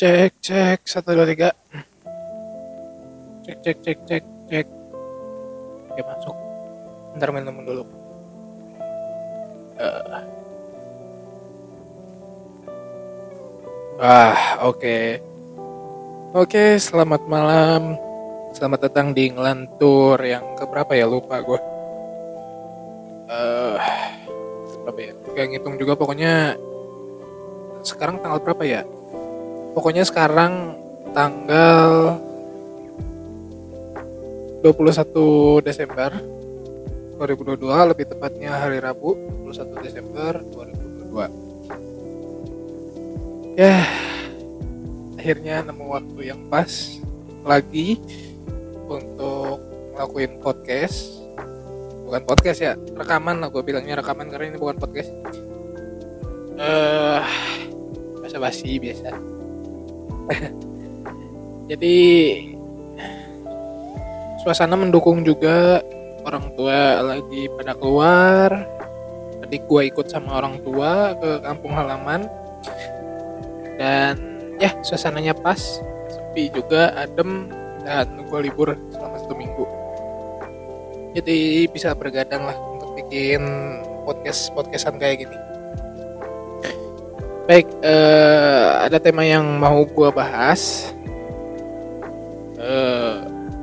Cek, cek, satu, dua, tiga. Cek, cek, cek, cek, cek. Oke, masuk. Bentar minum dulu. Eh. Ah, oke. Oke, selamat malam. Selamat datang di ngelantur yang keberapa ya lupa gue. Eh, berapa ya? Gak ngitung juga pokoknya sekarang tanggal berapa ya? Pokoknya sekarang tanggal 21 Desember 2022 lebih tepatnya hari Rabu 21 Desember 2022 ya akhirnya nemu waktu yang pas lagi untuk ngelakuin podcast. Bukan podcast ya rekaman lah gue bilangnya rekaman karena ini bukan podcast. Eh basa basi biasa jadi suasana mendukung juga. Orang tua lagi pada keluar. Tadi gue ikut sama orang tua ke kampung halaman. Dan ya suasananya pas. Sepi juga adem dan gue libur selama satu minggu. Jadi bisa bergadang lah untuk bikin podcast podcastan kayak gini baik eh, ada tema yang mau gue bahas. Eh,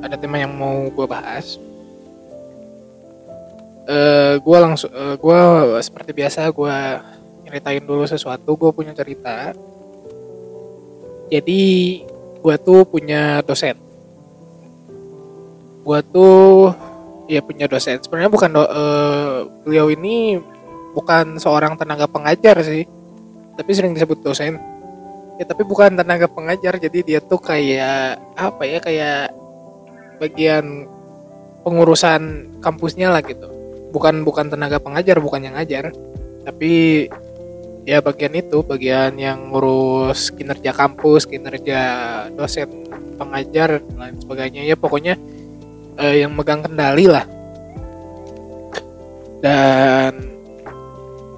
ada tema yang mau gue bahas. Eh gue langsung eh, gue seperti biasa gue ceritain dulu sesuatu gue punya cerita. Jadi gue tuh punya dosen. Gue tuh ya punya dosen. Sebenarnya bukan do, eh, beliau ini bukan seorang tenaga pengajar sih tapi sering disebut dosen. Ya tapi bukan tenaga pengajar. Jadi dia tuh kayak apa ya kayak bagian pengurusan kampusnya lah gitu. Bukan bukan tenaga pengajar bukan yang ngajar. Tapi ya bagian itu bagian yang ngurus kinerja kampus kinerja dosen pengajar dan lain sebagainya. Ya pokoknya eh, yang megang kendali lah. Dan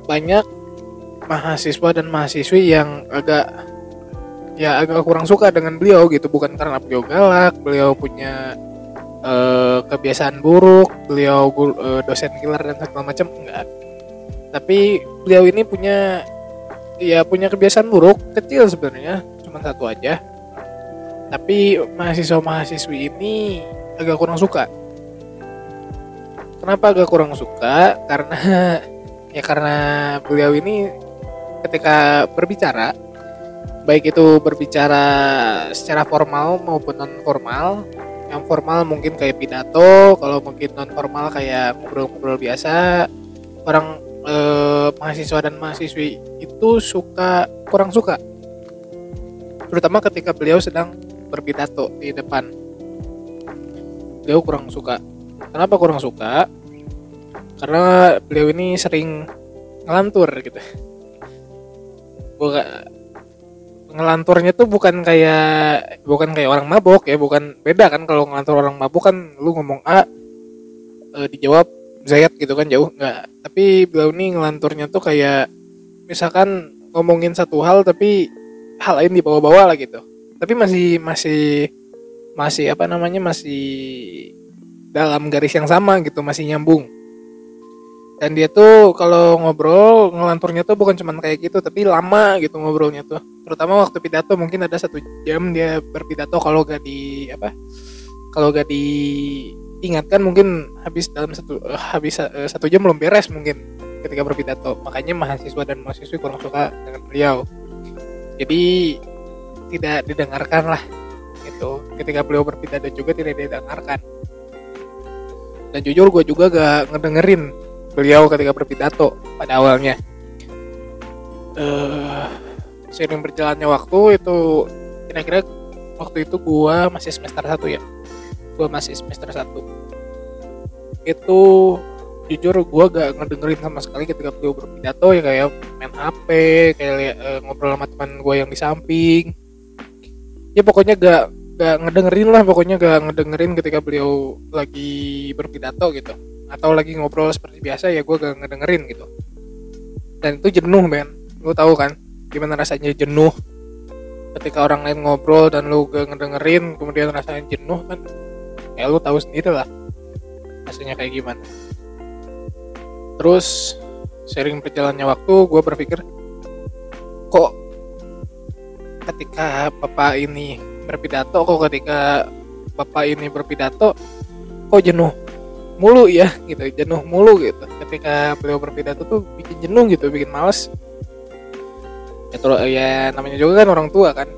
banyak mahasiswa dan mahasiswi yang agak ya agak kurang suka dengan beliau gitu. Bukan karena beliau galak beliau punya eh, kebiasaan buruk beliau eh, dosen killer dan segala macam enggak. Tapi beliau ini punya ya punya kebiasaan buruk kecil sebenarnya cuma satu aja. Tapi mahasiswa mahasiswi ini agak kurang suka. Kenapa agak kurang suka? Karena ya karena beliau ini ketika berbicara baik itu berbicara secara formal maupun non formal yang formal mungkin kayak pidato kalau mungkin non formal kayak ngobrol-ngobrol biasa orang eh, mahasiswa dan mahasiswi itu suka kurang suka. Terutama ketika beliau sedang berpidato di depan. Beliau kurang suka. Kenapa kurang suka? Karena beliau ini sering ngelantur gitu bukan ngelanturnya tuh bukan kayak bukan kayak orang mabok ya bukan beda kan kalau ngelantur orang mabok kan lu ngomong A eh, dijawab Z gitu kan jauh nggak. Tapi beliau ini ngelanturnya tuh kayak misalkan ngomongin satu hal tapi hal lain dibawa-bawa lah gitu. Tapi masih masih masih apa namanya masih dalam garis yang sama gitu masih nyambung dan dia tuh kalau ngobrol ngelanturnya tuh bukan cuman kayak gitu tapi lama gitu ngobrolnya tuh. Terutama waktu pidato mungkin ada satu jam dia berpidato kalau gak di apa kalau gak diingatkan mungkin habis dalam satu eh, habis eh, satu jam belum beres mungkin ketika berpidato. Makanya mahasiswa dan mahasiswi kurang suka dengan beliau. Jadi tidak didengarkan lah gitu. Ketika beliau berpidato juga tidak didengarkan. Dan jujur gue juga gak ngedengerin beliau ketika berpidato pada awalnya. eh seiring berjalannya waktu itu kira-kira waktu itu gua masih semester 1 ya. Gua masih semester 1. Itu jujur gua gak ngedengerin sama sekali ketika beliau berpidato ya kayak main HP, kayak eh, ngobrol sama teman gua yang di samping. Ya pokoknya gak gak ngedengerin lah pokoknya gak ngedengerin ketika beliau lagi berpidato gitu atau lagi ngobrol seperti biasa ya gue gak ngedengerin gitu. Dan itu jenuh men. Lu tahu kan gimana rasanya jenuh? Ketika orang lain ngobrol dan lu gak ngedengerin kemudian rasanya jenuh kan? Ya lu tahu sendiri lah rasanya kayak gimana. Terus sering berjalannya waktu gue berpikir kok ketika bapak ini berpidato kok ketika bapak ini berpidato kok jenuh mulu ya gitu. Jenuh mulu gitu. Ketika beliau berpidato tuh bikin jenuh gitu. Bikin males. Ya terus ya namanya juga kan orang tua kan.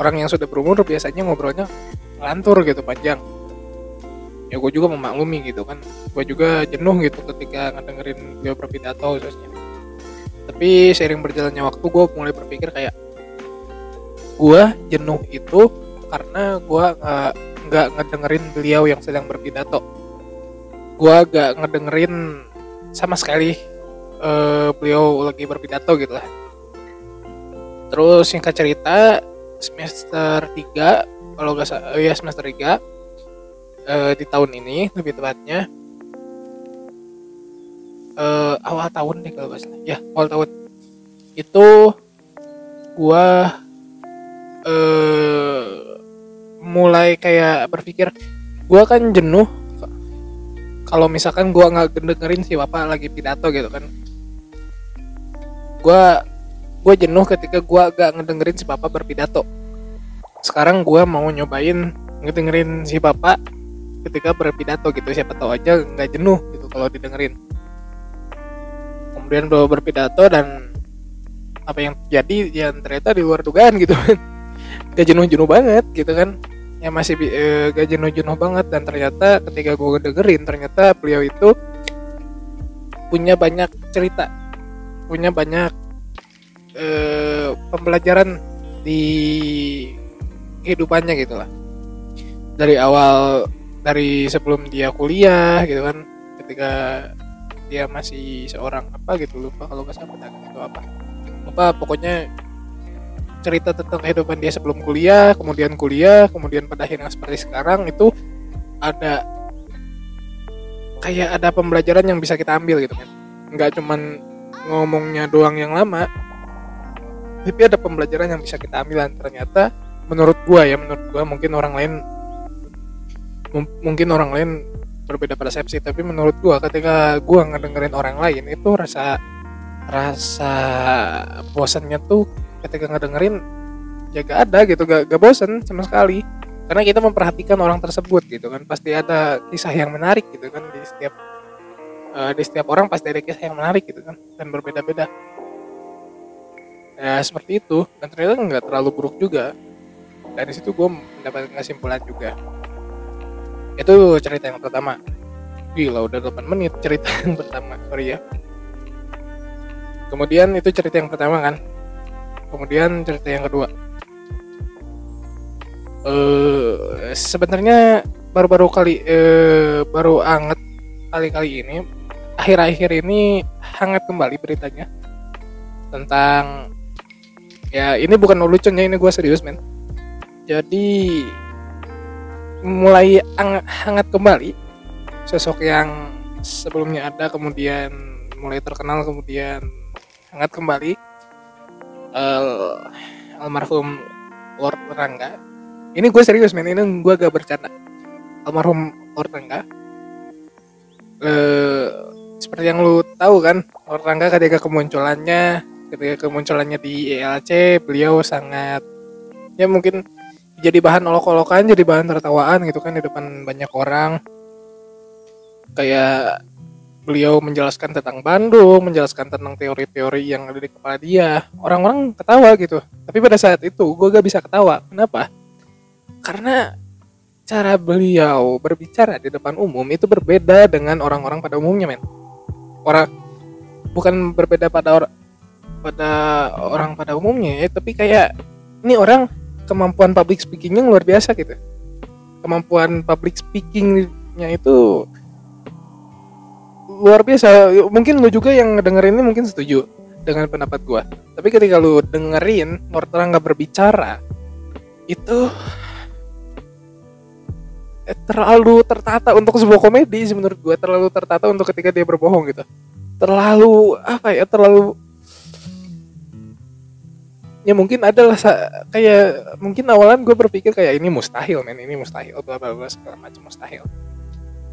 Orang yang sudah berumur biasanya ngobrolnya ngelantur gitu panjang. Ya gue juga memaklumi gitu kan. Gue juga jenuh gitu ketika ngedengerin beliau berpidato khususnya. Tapi sering berjalannya waktu gue mulai berpikir kayak gue jenuh itu karena gue nggak nggak ngedengerin beliau yang sedang berpidato gue gak ngedengerin sama sekali uh, beliau lagi berpidato gitu lah. Terus singkat cerita semester 3 kalau gak salah ya semester 3 uh, eh, di tahun ini lebih tepatnya uh, awal tahun nih kalau gak salah. Ya awal tahun. Itu gua uh, mulai kayak berpikir gua kan jenuh kalau misalkan gua nggak dengerin si bapak lagi pidato gitu kan gua gue jenuh ketika gue gak ngedengerin si bapak berpidato. Sekarang gue mau nyobain ngedengerin si bapak ketika berpidato gitu. Siapa tahu aja nggak jenuh gitu kalau didengerin. Kemudian beliau berpidato dan apa yang terjadi ya ternyata di luar dugaan gitu kan. Gak jenuh-jenuh banget gitu kan ya masih e, gak jenuh-jenuh banget. Dan ternyata ketika gue dengerin ternyata beliau itu punya banyak cerita. Punya banyak eh, pembelajaran di kehidupannya gitu lah. Dari awal dari sebelum dia kuliah gitu kan. Ketika dia masih seorang apa gitu lupa kalau nggak salah itu apa. Lupa pokoknya cerita tentang kehidupan dia sebelum kuliah kemudian kuliah kemudian pada akhirnya seperti sekarang itu ada kayak ada pembelajaran yang bisa kita ambil gitu kan. Nggak cuman ngomongnya doang yang lama tapi ada pembelajaran yang bisa kita ambil. Dan ternyata menurut gua ya menurut gua mungkin orang lain mungkin orang lain berbeda persepsi tapi menurut gua ketika gua ngedengerin orang lain itu rasa rasa bosannya tuh ketika ngedengerin ya gak ada gitu gak, gak bosan sama sekali. Karena kita memperhatikan orang tersebut gitu kan. Pasti ada kisah yang menarik gitu kan di setiap uh, di setiap orang pasti ada kisah yang menarik gitu kan dan berbeda-beda. Ya seperti itu. Dan ternyata nggak terlalu buruk juga. Dari situ gue mendapatkan kesimpulan juga. Itu cerita yang pertama. Gila udah 8 menit cerita yang pertama. Sorry ya. Kemudian itu cerita yang pertama kan kemudian cerita yang kedua. Uh, sebenarnya baru-baru kali uh, baru anget kali-kali ini akhir-akhir ini hangat kembali beritanya tentang ya ini bukan lucunya ini gue serius men. Jadi mulai hangat kembali sosok yang sebelumnya ada kemudian mulai terkenal kemudian hangat kembali uh, almarhum Lord Rangga. Ini gue serius men. Ini gue gak bercanda. Almarhum Lord Rangga. Uh, seperti yang lu tahu kan Lord Rangga ketika kemunculannya ketika kemunculannya di ELC beliau sangat ya mungkin jadi bahan olok-olokan jadi bahan tertawaan gitu kan di depan banyak orang. Kayak beliau menjelaskan tentang Bandung, menjelaskan tentang teori-teori yang ada di kepala dia. Orang-orang ketawa gitu. Tapi pada saat itu gue gak bisa ketawa. Kenapa? Karena cara beliau berbicara di depan umum itu berbeda dengan orang-orang pada umumnya, men. Orang bukan berbeda pada orang pada orang pada umumnya ya tapi kayak ini orang kemampuan public speakingnya luar biasa gitu kemampuan public speakingnya itu luar biasa. Mungkin lu juga yang dengerin ini mungkin setuju dengan pendapat gua. Tapi ketika lu dengerin Lord nggak berbicara itu eh, terlalu tertata untuk sebuah komedi sih menurut gua. Terlalu tertata untuk ketika dia berbohong gitu. Terlalu apa ya terlalu ya mungkin adalah kayak mungkin awalan gue berpikir kayak ini mustahil men. Ini mustahil bla bla bla segala macam mustahil.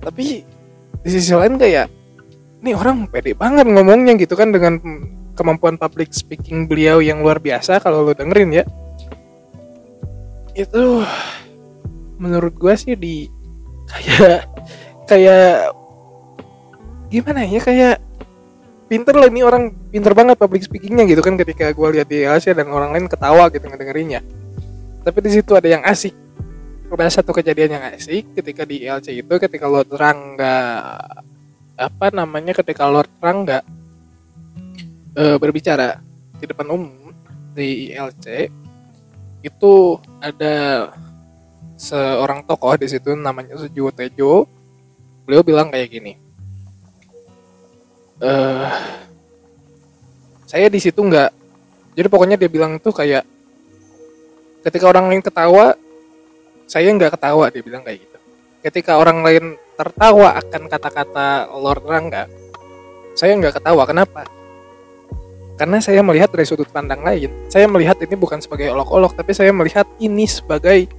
Tapi di sisi lain kayak ini orang pede banget ngomongnya gitu kan dengan kemampuan public speaking beliau yang luar biasa kalau lo dengerin ya. Itu menurut gue sih di kayak kayak gimana ya kayak pinter lah ini orang pinter banget public speakingnya gitu kan ketika gue lihat di Asia dan orang lain ketawa gitu ngedengerinnya. Tapi di situ ada yang asik. Ada satu kejadian yang asik ketika di LC itu ketika Lord Rangga apa namanya ketika Lord Rangga e, berbicara di depan umum di ILC itu ada seorang tokoh di situ namanya Sujiwo Tejo. Beliau bilang kayak gini uh, saya di situ nggak. Jadi pokoknya dia bilang tuh kayak ketika orang lain ketawa saya nggak ketawa dia bilang kayak gitu ketika orang lain tertawa akan kata-kata Lord Rangga saya nggak ketawa kenapa karena saya melihat dari sudut pandang lain saya melihat ini bukan sebagai olok-olok tapi saya melihat ini sebagai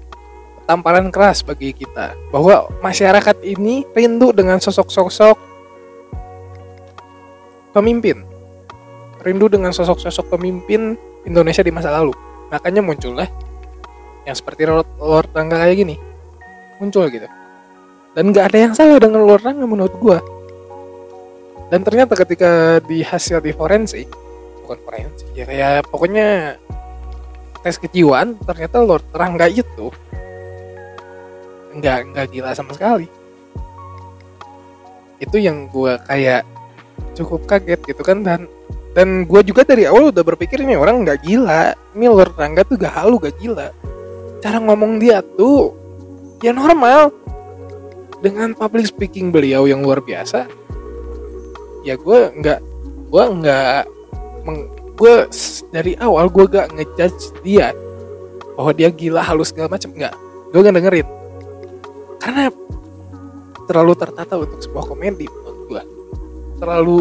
tamparan keras bagi kita bahwa masyarakat ini rindu dengan sosok-sosok pemimpin. Rindu dengan sosok-sosok pemimpin Indonesia di masa lalu. Makanya muncullah yang seperti Lord, Rangga kayak gini. Muncul gitu. Dan gak ada yang salah dengan Rangga menurut gue. Dan ternyata ketika di hasil di forensik, bukan forensik, ya kayak pokoknya tes kejiwaan, ternyata Lord Rangga itu nggak nggak gila sama sekali. Itu yang gue kayak cukup kaget gitu kan dan dan gue juga dari awal udah berpikir ini orang nggak gila ini Lord Rangga tuh gak halu gak gila cara ngomong dia tuh ya normal dengan public speaking beliau yang luar biasa ya gue nggak gue nggak gue dari awal gue gak ngejudge dia bahwa dia gila halus segala macam nggak. Gue gak dengerin. Karena terlalu tertata untuk sebuah komedi menurut gue terlalu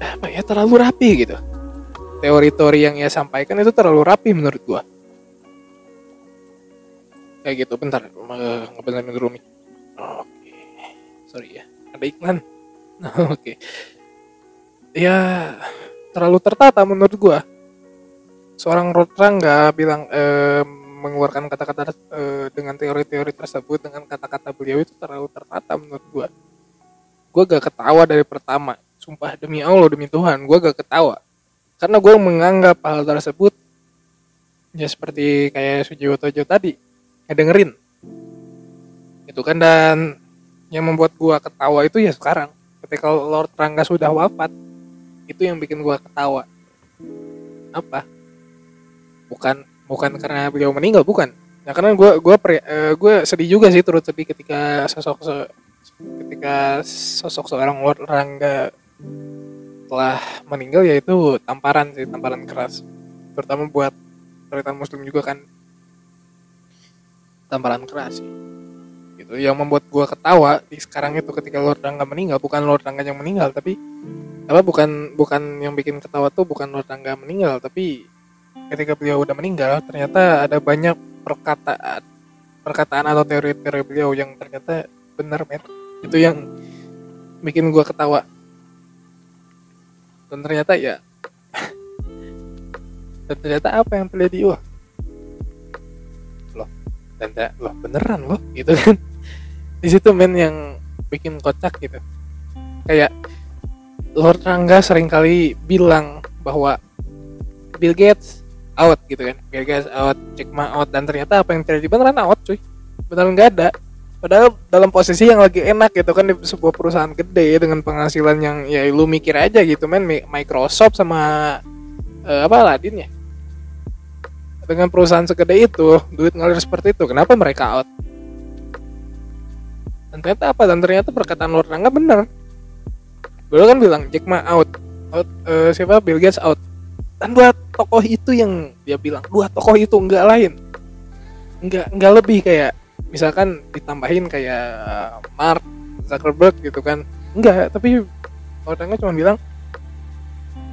apa ya terlalu rapi gitu. Teori-teori yang ia sampaikan itu terlalu rapi menurut gua. Kayak gitu bentar ngebenerin dulu nih oke. Sorry ya ada iklan oke. Ya terlalu tertata menurut gua. Seorang Rotrangga bilang eh, mengeluarkan kata-kata eh, dengan teori-teori tersebut dengan kata-kata beliau itu terlalu tertata menurut gua. Gue gak ketawa dari pertama. Sumpah demi Allah demi Tuhan gue gak ketawa. Karena gue menganggap hal tersebut ya seperti kayak Sujiwo Tojo tadi dengerin itu kan dan yang membuat gue ketawa itu ya sekarang. Ketika Lord Rangga sudah wafat itu yang bikin gue ketawa. Apa? Bukan bukan karena beliau meninggal bukan. Ya karena gue uh, gue sedih juga sih turut sedih ketika sosok ketika sosok seorang Lord Rangga telah meninggal yaitu tamparan sih tamparan keras. Terutama buat cerita muslim juga kan. Tamparan keras sih gitu yang membuat gua ketawa di sekarang itu ketika Lord Rangga meninggal. Bukan Lord Rangga yang meninggal tapi apa bukan bukan yang bikin ketawa tuh bukan Lord Rangga meninggal tapi ketika beliau udah meninggal ternyata ada banyak perkataan perkataan atau teori-teori beliau yang ternyata benar men. Itu yang bikin gue ketawa. Dan ternyata ya dan ternyata apa yang terjadi? Wah. Loh dan loh beneran loh gitu kan di situ men yang bikin kocak gitu. Kayak Lord Rangga sering kali bilang bahwa Bill Gates out gitu kan. Bill Gates out Jack Ma out dan ternyata apa yang terjadi? Beneran out cuy. Beneran nggak ada. Padahal dalam posisi yang lagi enak gitu kan di sebuah perusahaan gede dengan penghasilan yang ya lu mikir aja gitu men. Microsoft sama uh, apa Aladin ya. Dengan perusahaan segede itu, duit ngalir seperti itu, kenapa mereka out? Dan ternyata apa? Dan ternyata perkataan Lord Rangga bener. Beliau kan bilang Jack Ma out, out uh, siapa Bill Gates out. Dan dua tokoh itu yang dia bilang, dua tokoh itu enggak lain. Enggak enggak lebih kayak misalkan ditambahin kayak Mark Zuckerberg gitu kan enggak tapi orangnya cuma bilang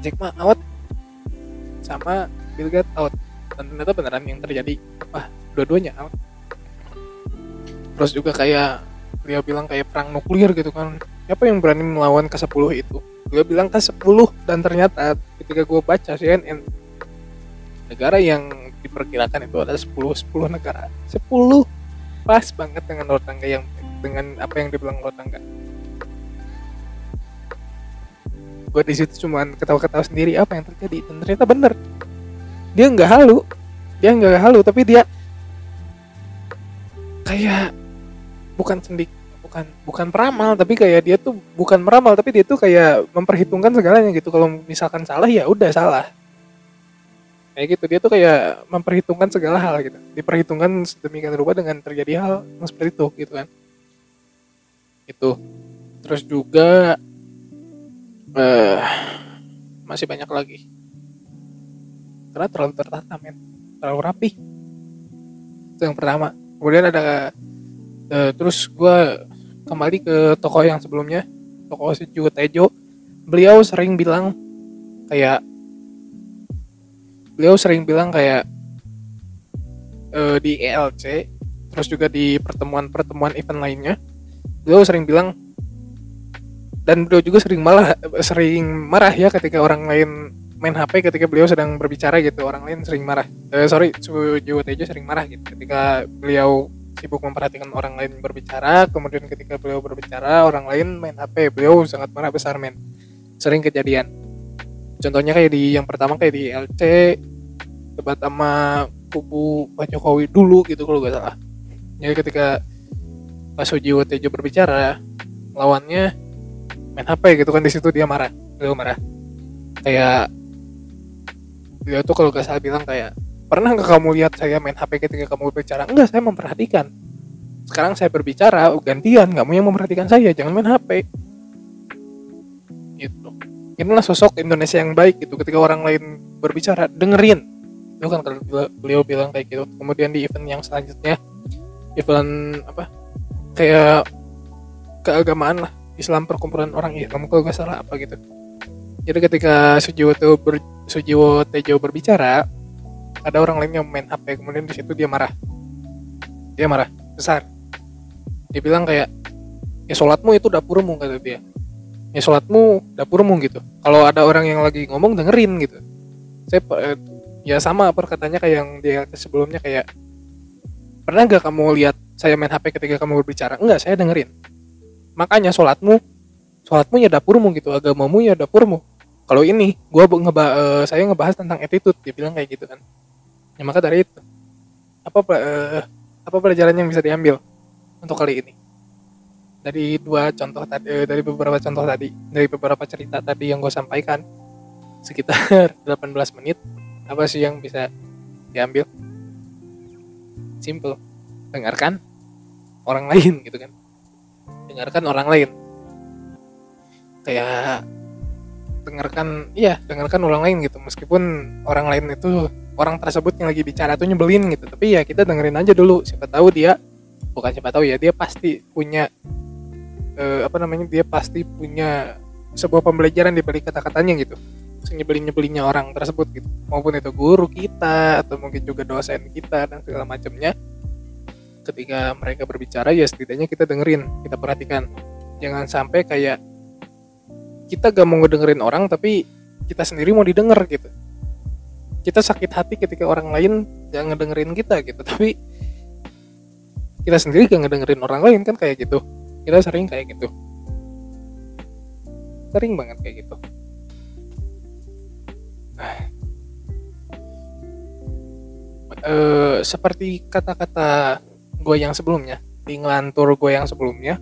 Jack Ma out sama Bill Gates out dan ternyata beneran yang terjadi wah dua-duanya out terus juga kayak beliau bilang kayak perang nuklir gitu kan. Siapa yang berani melawan ke 10 itu? Beliau bilang ke 10 dan ternyata ketika gue baca CNN negara yang diperkirakan itu ada 10 10 negara. 10 pas banget dengan luar tangga yang dengan apa yang dibilang luar tangga. Gue di situ cuman ketawa-ketawa sendiri apa yang terjadi? Dan ternyata bener. Dia nggak halu. Dia nggak halu tapi dia kayak bukan sendik bukan bukan peramal tapi kayak dia tuh bukan meramal tapi dia tuh kayak memperhitungkan segalanya gitu. Kalau misalkan salah ya udah salah. Kayak gitu dia tuh kayak memperhitungkan segala hal gitu. Diperhitungkan sedemikian rupa dengan terjadi hal yang seperti itu gitu kan. Itu terus juga eh masih banyak lagi. Karena terlalu tertata men. Terlalu rapi. Itu yang pertama. Kemudian ada eh, terus gue kembali ke toko yang sebelumnya. Toko Sejuo Tejo. Beliau sering bilang kayak beliau sering bilang kayak eh, di ELC terus juga di pertemuan-pertemuan event lainnya beliau sering bilang dan beliau juga sering malah sering marah ya ketika orang lain main HP ketika beliau sedang berbicara gitu orang lain sering marah. Eh, sorry Sujiwo Tejo sering marah gitu ketika beliau sibuk memperhatikan orang lain berbicara kemudian ketika beliau berbicara orang lain main HP beliau sangat marah besar men. Sering kejadian. Contohnya kayak di yang pertama kayak di LC debat sama kubu Pak Jokowi dulu gitu kalau gak salah. Jadi ketika Pak Sujiwo Tejo berbicara lawannya main HP gitu kan di situ dia marah beliau marah. Kayak beliau tuh kalau gak salah bilang kayak pernah nggak kamu lihat saya main HP ketika kamu berbicara? Enggak saya memperhatikan. Sekarang saya berbicara gantian. Kamu yang memperhatikan saya jangan main HP gitu. Inilah sosok Indonesia yang baik gitu. Ketika orang lain berbicara dengerin. Itu kan beliau bilang kayak gitu. Kemudian di event yang selanjutnya event apa? Kayak keagamaan lah Islam perkumpulan orang Islam kalau gak salah apa gitu. Jadi ketika Sujiwo ber, Sujiwo Tejo berbicara ada orang lain yang main HP kemudian di situ dia marah. Dia marah besar. Dia bilang kayak ya sholatmu itu dapurmu kata dia. Ya sholatmu dapurmu gitu. Kalau ada orang yang lagi ngomong dengerin gitu. Saya eh, ya sama perkataannya kayak yang dia sebelumnya kayak pernah gak kamu lihat saya main HP ketika kamu berbicara? Enggak saya dengerin. Makanya sholatmu sholatmu ya dapurmu gitu. Agamamu ya dapurmu kalau ini gue ngeba uh, saya ngebahas tentang attitude dia bilang kayak gitu kan ya maka dari itu apa uh, apa pelajaran yang bisa diambil untuk kali ini? Dari dua contoh tadi uh, dari beberapa contoh tadi dari beberapa cerita tadi yang gue sampaikan sekitar 18 menit apa sih yang bisa diambil? Simple. Dengarkan orang lain gitu kan? Dengarkan orang lain. Kayak dengarkan iya dengarkan orang lain gitu. Meskipun orang lain itu orang tersebut yang lagi bicara tuh nyebelin gitu. Tapi ya kita dengerin aja dulu siapa tahu dia bukan siapa tahu ya dia pasti punya eh, apa namanya dia pasti punya sebuah pembelajaran di balik kata-katanya gitu. Nyebelin nyebelinnya orang tersebut gitu. Maupun itu guru kita atau mungkin juga dosen kita dan segala macamnya. Ketika mereka berbicara ya setidaknya kita dengerin kita perhatikan. Jangan sampai kayak kita gak mau ngedengerin orang tapi kita sendiri mau didengar gitu kita sakit hati ketika orang lain gak ngedengerin kita gitu. Tapi kita sendiri gak ngedengerin orang lain kan kayak gitu. Kita sering kayak gitu. Sering banget kayak gitu. Uh, seperti kata-kata gue yang sebelumnya di ngelantur gue yang sebelumnya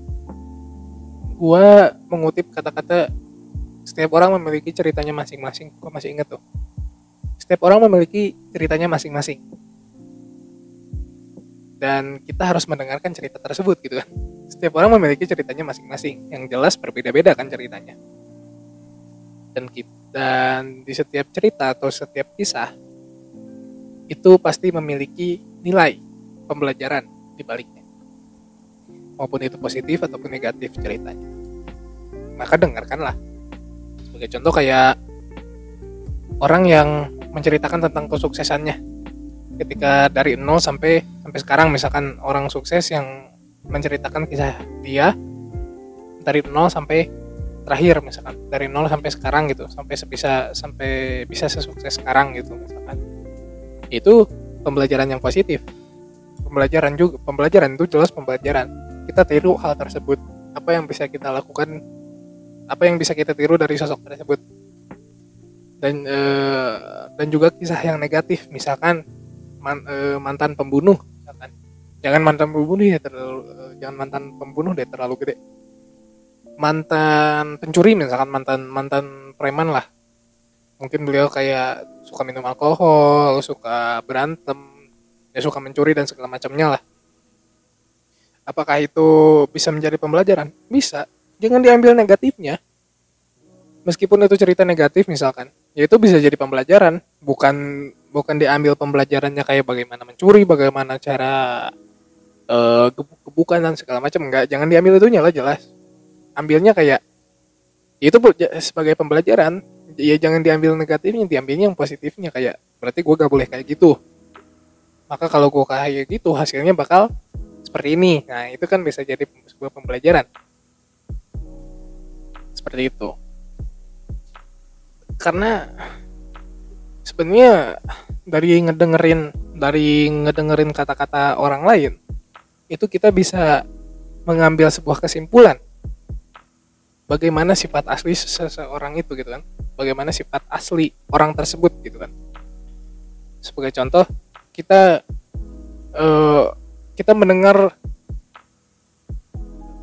gue mengutip kata-kata setiap orang memiliki ceritanya masing-masing. Gue masih inget tuh setiap orang memiliki ceritanya masing-masing dan kita harus mendengarkan cerita tersebut gitu kan setiap orang memiliki ceritanya masing-masing yang jelas berbeda-beda kan ceritanya dan kita dan di setiap cerita atau setiap kisah itu pasti memiliki nilai pembelajaran di baliknya. Maupun itu positif ataupun negatif ceritanya. Maka dengarkanlah. Sebagai contoh kayak orang yang menceritakan tentang kesuksesannya. Ketika dari nol sampai sampai sekarang misalkan orang sukses yang menceritakan kisah dia dari nol sampai terakhir misalkan. Dari nol sampai sekarang gitu sampai bisa sampai bisa sesukses sekarang gitu misalkan. Itu pembelajaran yang positif. Pembelajaran juga pembelajaran itu jelas pembelajaran. Kita tiru hal tersebut. Apa yang bisa kita lakukan? Apa yang bisa kita tiru dari sosok tersebut dan eh, dan juga kisah yang negatif misalkan man, eh, mantan pembunuh misalkan. Jangan mantan pembunuh ya terlalu eh, jangan mantan pembunuh deh terlalu gede. Mantan pencuri misalkan mantan mantan preman lah. Mungkin beliau kayak suka minum alkohol suka berantem ya suka mencuri dan segala macamnya lah. Apakah itu bisa menjadi pembelajaran? Bisa. Jangan diambil negatifnya. Meskipun itu cerita negatif misalkan ya itu bisa jadi pembelajaran bukan bukan diambil pembelajarannya kayak bagaimana mencuri bagaimana cara uh, gebuk-gebukan dan segala macam enggak. Jangan diambil itu nyala jelas. Ambilnya kayak ya itu sebagai pembelajaran. Ya jangan diambil negatifnya diambilnya yang positifnya kayak berarti gue gak boleh kayak gitu. Maka kalau gue kayak gitu hasilnya bakal seperti ini. Nah itu kan bisa jadi sebuah pembelajaran. Seperti itu karena sebenarnya dari ngedengerin dari ngedengerin kata-kata orang lain itu kita bisa mengambil sebuah kesimpulan. Bagaimana sifat asli seseorang itu gitu kan? Bagaimana sifat asli orang tersebut gitu kan? Sebagai contoh kita uh, kita mendengar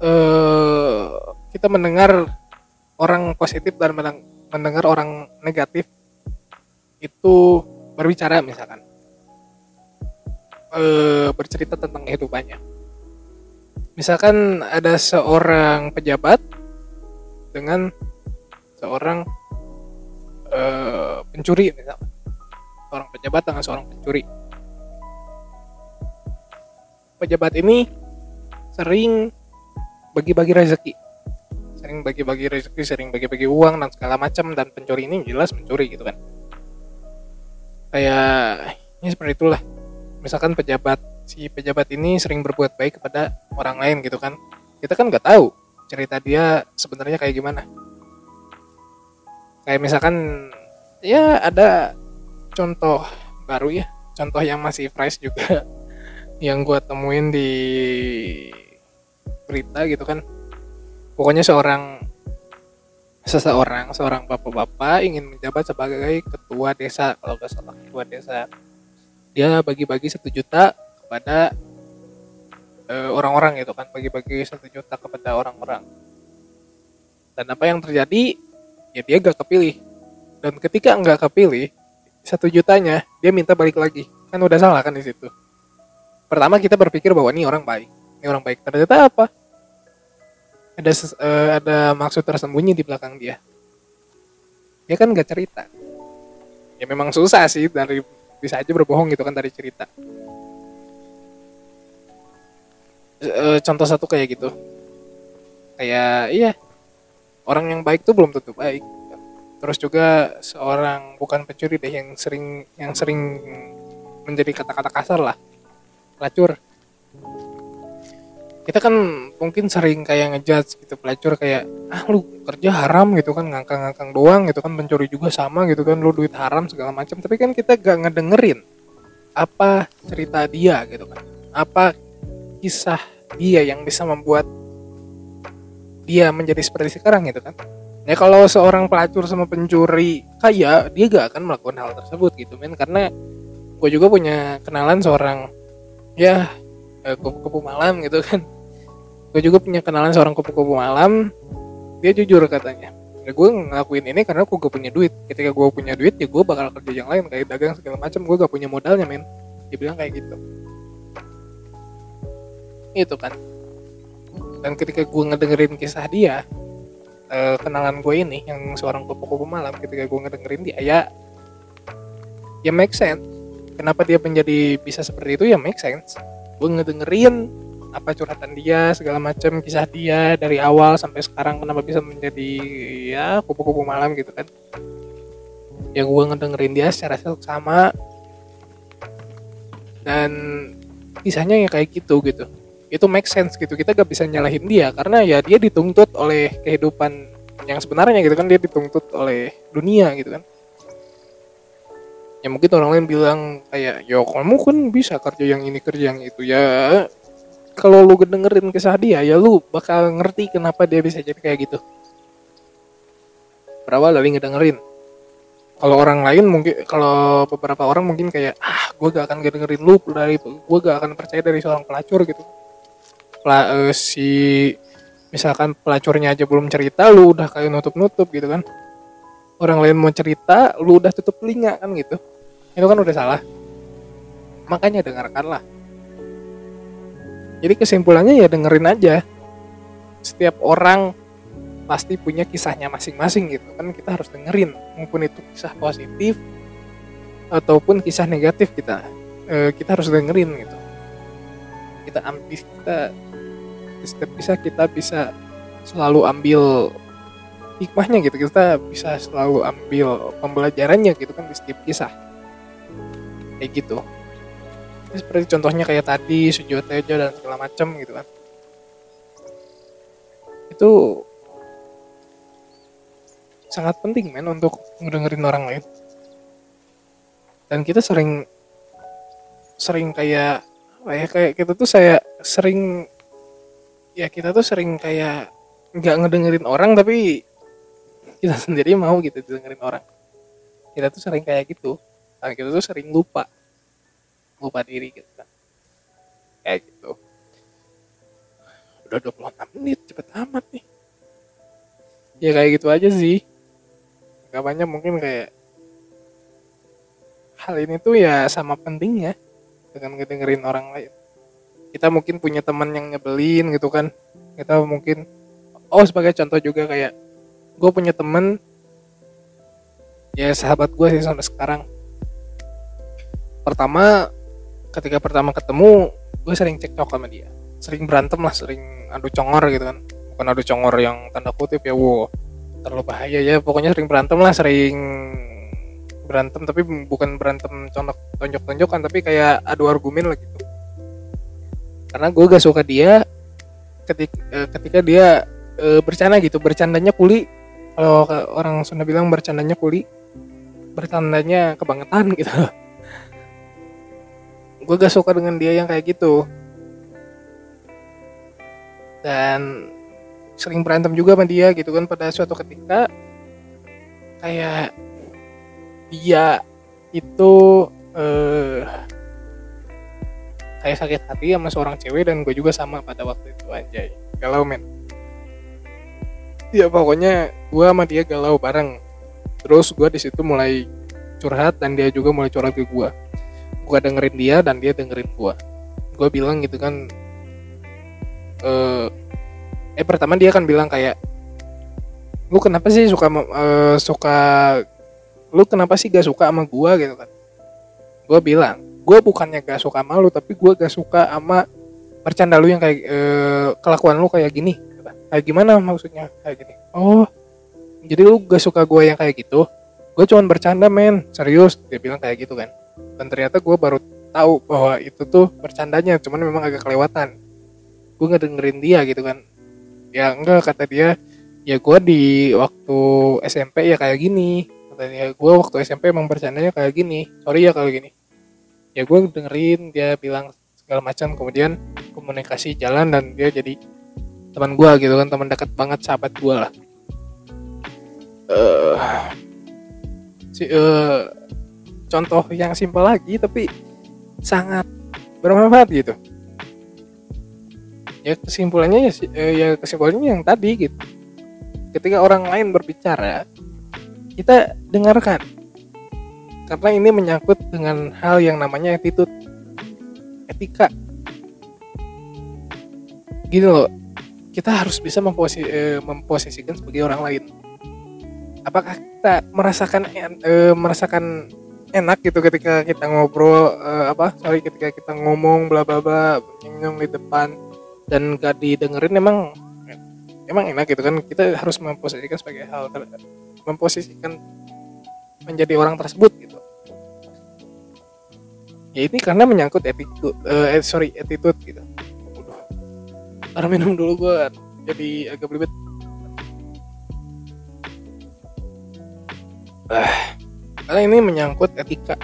uh, kita mendengar orang positif dan mendengar orang negatif itu berbicara misalkan uh, bercerita tentang kehidupannya. Misalkan ada seorang pejabat dengan seorang uh, pencuri misalnya seorang pejabat dengan seorang pencuri. Pejabat ini sering bagi-bagi rezeki sering bagi-bagi rezeki sering bagi-bagi uang dan segala macam dan pencuri ini jelas mencuri gitu kan. Kayak ini seperti itulah. Misalkan pejabat si pejabat ini sering berbuat baik kepada orang lain gitu kan. Kita kan nggak tahu cerita dia sebenarnya kayak gimana. Kayak misalkan ya ada contoh baru ya. Contoh yang masih fresh juga. Yang gue temuin di berita gitu kan pokoknya seorang seseorang seorang bapak-bapak ingin menjabat sebagai ketua desa. Kalau nggak salah ketua desa. Dia bagi-bagi satu juta kepada uh, orang-orang gitu kan. Bagi-bagi satu juta kepada orang-orang. Dan apa yang terjadi? Ya dia gak kepilih. Dan ketika nggak kepilih satu jutanya dia minta balik lagi. Kan udah salah kan di situ. Pertama kita berpikir bahwa ini orang baik. Ini orang baik. Ternyata apa ada uh, ada maksud tersembunyi di belakang dia. Dia kan nggak cerita. Ya memang susah sih dari bisa aja berbohong gitu kan dari cerita. E, contoh satu kayak gitu. Kayak iya orang yang baik tuh belum tentu baik. Terus juga seorang bukan pencuri deh yang sering yang sering menjadi kata-kata kasar lah. Pelacur kita kan mungkin sering kayak ngejudge gitu pelacur kayak ah lu kerja haram gitu kan ngangkang-ngangkang doang gitu kan pencuri juga sama gitu kan lu duit haram segala macam. Tapi kan kita gak ngedengerin apa cerita dia gitu kan. Apa kisah dia yang bisa membuat dia menjadi seperti sekarang gitu kan. Ya kalau seorang pelacur sama pencuri kaya dia gak akan melakukan hal tersebut gitu men. Karena gue juga punya kenalan seorang ya eh, kupu-kupu malam gitu kan. Gue juga punya kenalan seorang kupu-kupu malam. Dia jujur katanya ya gue ngelakuin ini karena gue gak punya duit. Ketika gue punya duit ya gue bakal kerja yang lain kayak dagang segala macam. Gue gak punya modalnya men. Dia bilang kayak gitu. Itu kan. Dan ketika gue ngedengerin kisah dia uh, kenalan gue ini yang seorang kupu-kupu malam ketika gue ngedengerin dia ya ya make sense. Kenapa dia menjadi bisa seperti itu? Ya make sense gue ngedengerin apa curhatan dia segala macam kisah dia dari awal sampai sekarang kenapa bisa menjadi ya kupu-kupu malam gitu kan. Ya gue ngedengerin dia secara sama. Dan kisahnya ya kayak gitu gitu. Itu make sense gitu kita gak bisa nyalahin dia karena ya dia dituntut oleh kehidupan yang sebenarnya gitu kan dia dituntut oleh dunia gitu kan ya mungkin orang lain bilang kayak yo kamu kan bisa kerja yang ini kerja yang itu. Ya kalau lu dengerin kisah dia ya lu bakal ngerti kenapa dia bisa jadi kayak gitu. Berawal dari ngedengerin. Kalau orang lain mungkin kalau beberapa orang mungkin kayak ah gue gak akan dengerin lu dari gue gak akan percaya dari seorang pelacur gitu. Pela, uh, si misalkan pelacurnya aja belum cerita lu udah kayak nutup nutup gitu kan orang lain mau cerita lu udah tutup telinga kan gitu. Itu kan udah salah. Makanya dengarkanlah. Jadi kesimpulannya ya dengerin aja. Setiap orang pasti punya kisahnya masing-masing gitu. Kan kita harus dengerin. Maupun itu kisah positif ataupun kisah negatif kita e, kita harus dengerin gitu. Kita ambil kita setiap kisah kita bisa selalu ambil hikmahnya gitu. Kita bisa selalu ambil pembelajarannya gitu kan di setiap kisah. Kayak gitu. Ini seperti contohnya kayak tadi Sujo Tejo dan segala macam gitu kan. Itu sangat penting men untuk ngedengerin orang lain. Dan kita sering sering kayak ya kayak kita tuh saya sering ya kita tuh sering kayak nggak ngedengerin orang tapi kita sendiri mau gitu dengerin orang. Kita tuh sering kayak gitu. Dan kita tuh sering lupa. Lupa diri gitu kan. Kayak gitu. Udah 26 menit cepet amat nih. Ya kayak gitu aja sih. Banyak mungkin kayak hal ini tuh ya sama pentingnya dengan ngedengerin orang lain. Kita mungkin punya teman yang nyebelin gitu kan. Kita mungkin oh sebagai contoh juga kayak gue punya temen ya sahabat gue sih sampai sekarang. Pertama ketika pertama ketemu gue sering cekcok sama dia. Sering berantem lah sering adu congor gitu kan. Bukan adu congor yang tanda kutip ya wow terlalu bahaya ya. Pokoknya sering berantem lah sering berantem tapi bukan berantem tonjok tonjok tonjokan tapi kayak adu argumen lah gitu. Karena gue gak suka dia ketika, eh, ketika dia e, bercanda gitu bercandanya kuli kalau orang Sunda bilang bercandanya kuli bercandanya kebangetan gitu. Gue gak suka dengan dia yang kayak gitu. Dan sering berantem juga sama dia gitu kan pada suatu ketika kayak dia itu eh, kayak sakit hati sama seorang cewek dan gue juga sama pada waktu itu anjay. Galau men ya pokoknya gue sama dia galau bareng. Terus gue di situ mulai curhat dan dia juga mulai curhat ke gue gue dengerin dia dan dia dengerin gue gue bilang gitu kan eh, eh pertama dia kan bilang kayak lu kenapa sih suka uh, suka lu kenapa sih gak suka sama gue gitu kan. Gue bilang gue bukannya gak suka sama lu tapi gue gak suka sama bercanda lu yang kayak uh, kelakuan lu kayak gini kayak gimana maksudnya? Kayak gini. Oh jadi lu gak suka gue yang kayak gitu? Gue cuman bercanda men. Serius? Dia bilang kayak gitu kan. Dan ternyata gue baru tahu bahwa itu tuh bercandanya cuman memang agak kelewatan. Gue nggak dengerin dia gitu kan. Ya enggak kata dia. Ya gue di waktu SMP ya kayak gini. Kata dia gue waktu SMP emang bercandanya kayak gini. Sorry ya kalau gini. Ya gue dengerin dia bilang segala macam. Kemudian komunikasi jalan dan dia jadi teman gue gitu kan teman dekat banget sahabat gue lah. Uh, si, uh, contoh yang simpel lagi tapi sangat bermanfaat gitu. Ya kesimpulannya ya, uh, ya kesimpulannya yang tadi gitu. Ketika orang lain berbicara kita dengarkan. Karena ini menyangkut dengan hal yang namanya attitude. Etika. Gini loh kita harus bisa memposi, eh, memposisikan sebagai orang lain. Apakah kita merasakan eh, merasakan enak gitu ketika kita ngobrol eh, apa sorry ketika kita ngomong bla bla bla nyong di depan dan gak didengerin emang emang enak gitu kan kita harus memposisikan sebagai hal memposisikan menjadi orang tersebut gitu ya ini karena menyangkut attitude uh, sorry attitude gitu. Ntar minum dulu gue jadi agak belibet ah, karena ini menyangkut etika.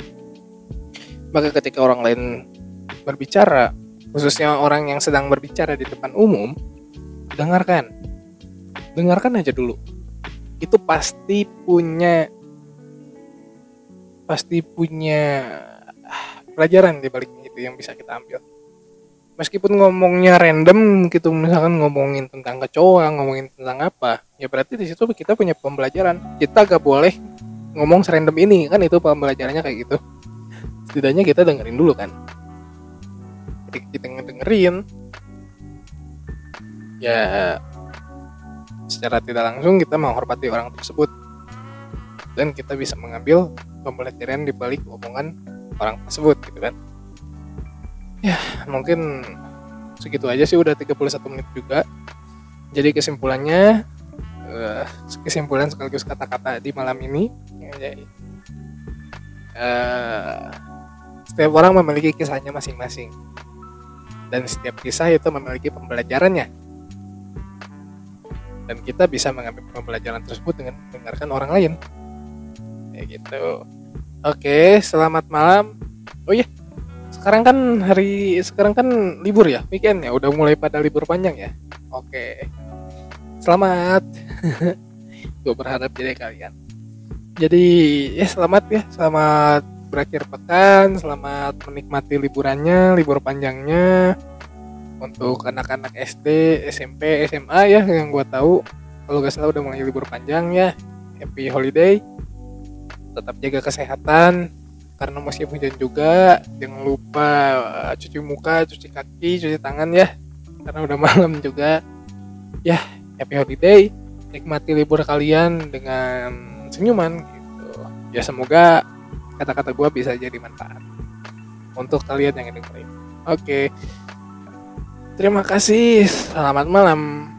Maka ketika orang lain berbicara khususnya orang yang sedang berbicara di depan umum dengarkan. Dengarkan aja dulu. Itu pasti punya pasti punya pelajaran di balik itu yang bisa kita ambil meskipun ngomongnya random gitu misalkan ngomongin tentang kecoa ngomongin tentang apa ya berarti di situ kita punya pembelajaran. Kita gak boleh ngomong serandom ini kan itu pembelajarannya kayak gitu. Setidaknya kita dengerin dulu kan. Ketika kita ngedengerin. Ya secara tidak langsung kita menghormati orang tersebut. Dan kita bisa mengambil pembelajaran di balik omongan orang tersebut gitu kan ya mungkin segitu aja sih udah 31 menit juga. Jadi kesimpulannya uh, kesimpulan sekaligus kata-kata di malam ini ya, uh, setiap orang memiliki kisahnya masing-masing. Dan setiap kisah itu memiliki pembelajarannya. Dan kita bisa mengambil pembelajaran tersebut dengan mendengarkan orang lain. Kayak gitu. Oke, selamat malam. Oh iya, sekarang kan hari sekarang kan libur ya, weekend ya, udah mulai pada libur panjang ya. Oke, selamat. Gue berharap jadi kalian. Jadi ya selamat ya, selamat berakhir pekan, selamat menikmati liburannya, libur panjangnya. Untuk anak-anak SD, SMP, SMA ya yang gue tahu, kalau gak salah udah mulai libur panjang ya. Happy holiday tetap jaga kesehatan karena masih hujan juga jangan lupa uh, cuci muka cuci kaki cuci tangan ya. Karena udah malam juga. Ya happy holiday. Nikmati libur kalian dengan senyuman gitu. Ya semoga kata-kata gue bisa jadi manfaat untuk kalian yang dengerin. Oke. Terima kasih. Selamat malam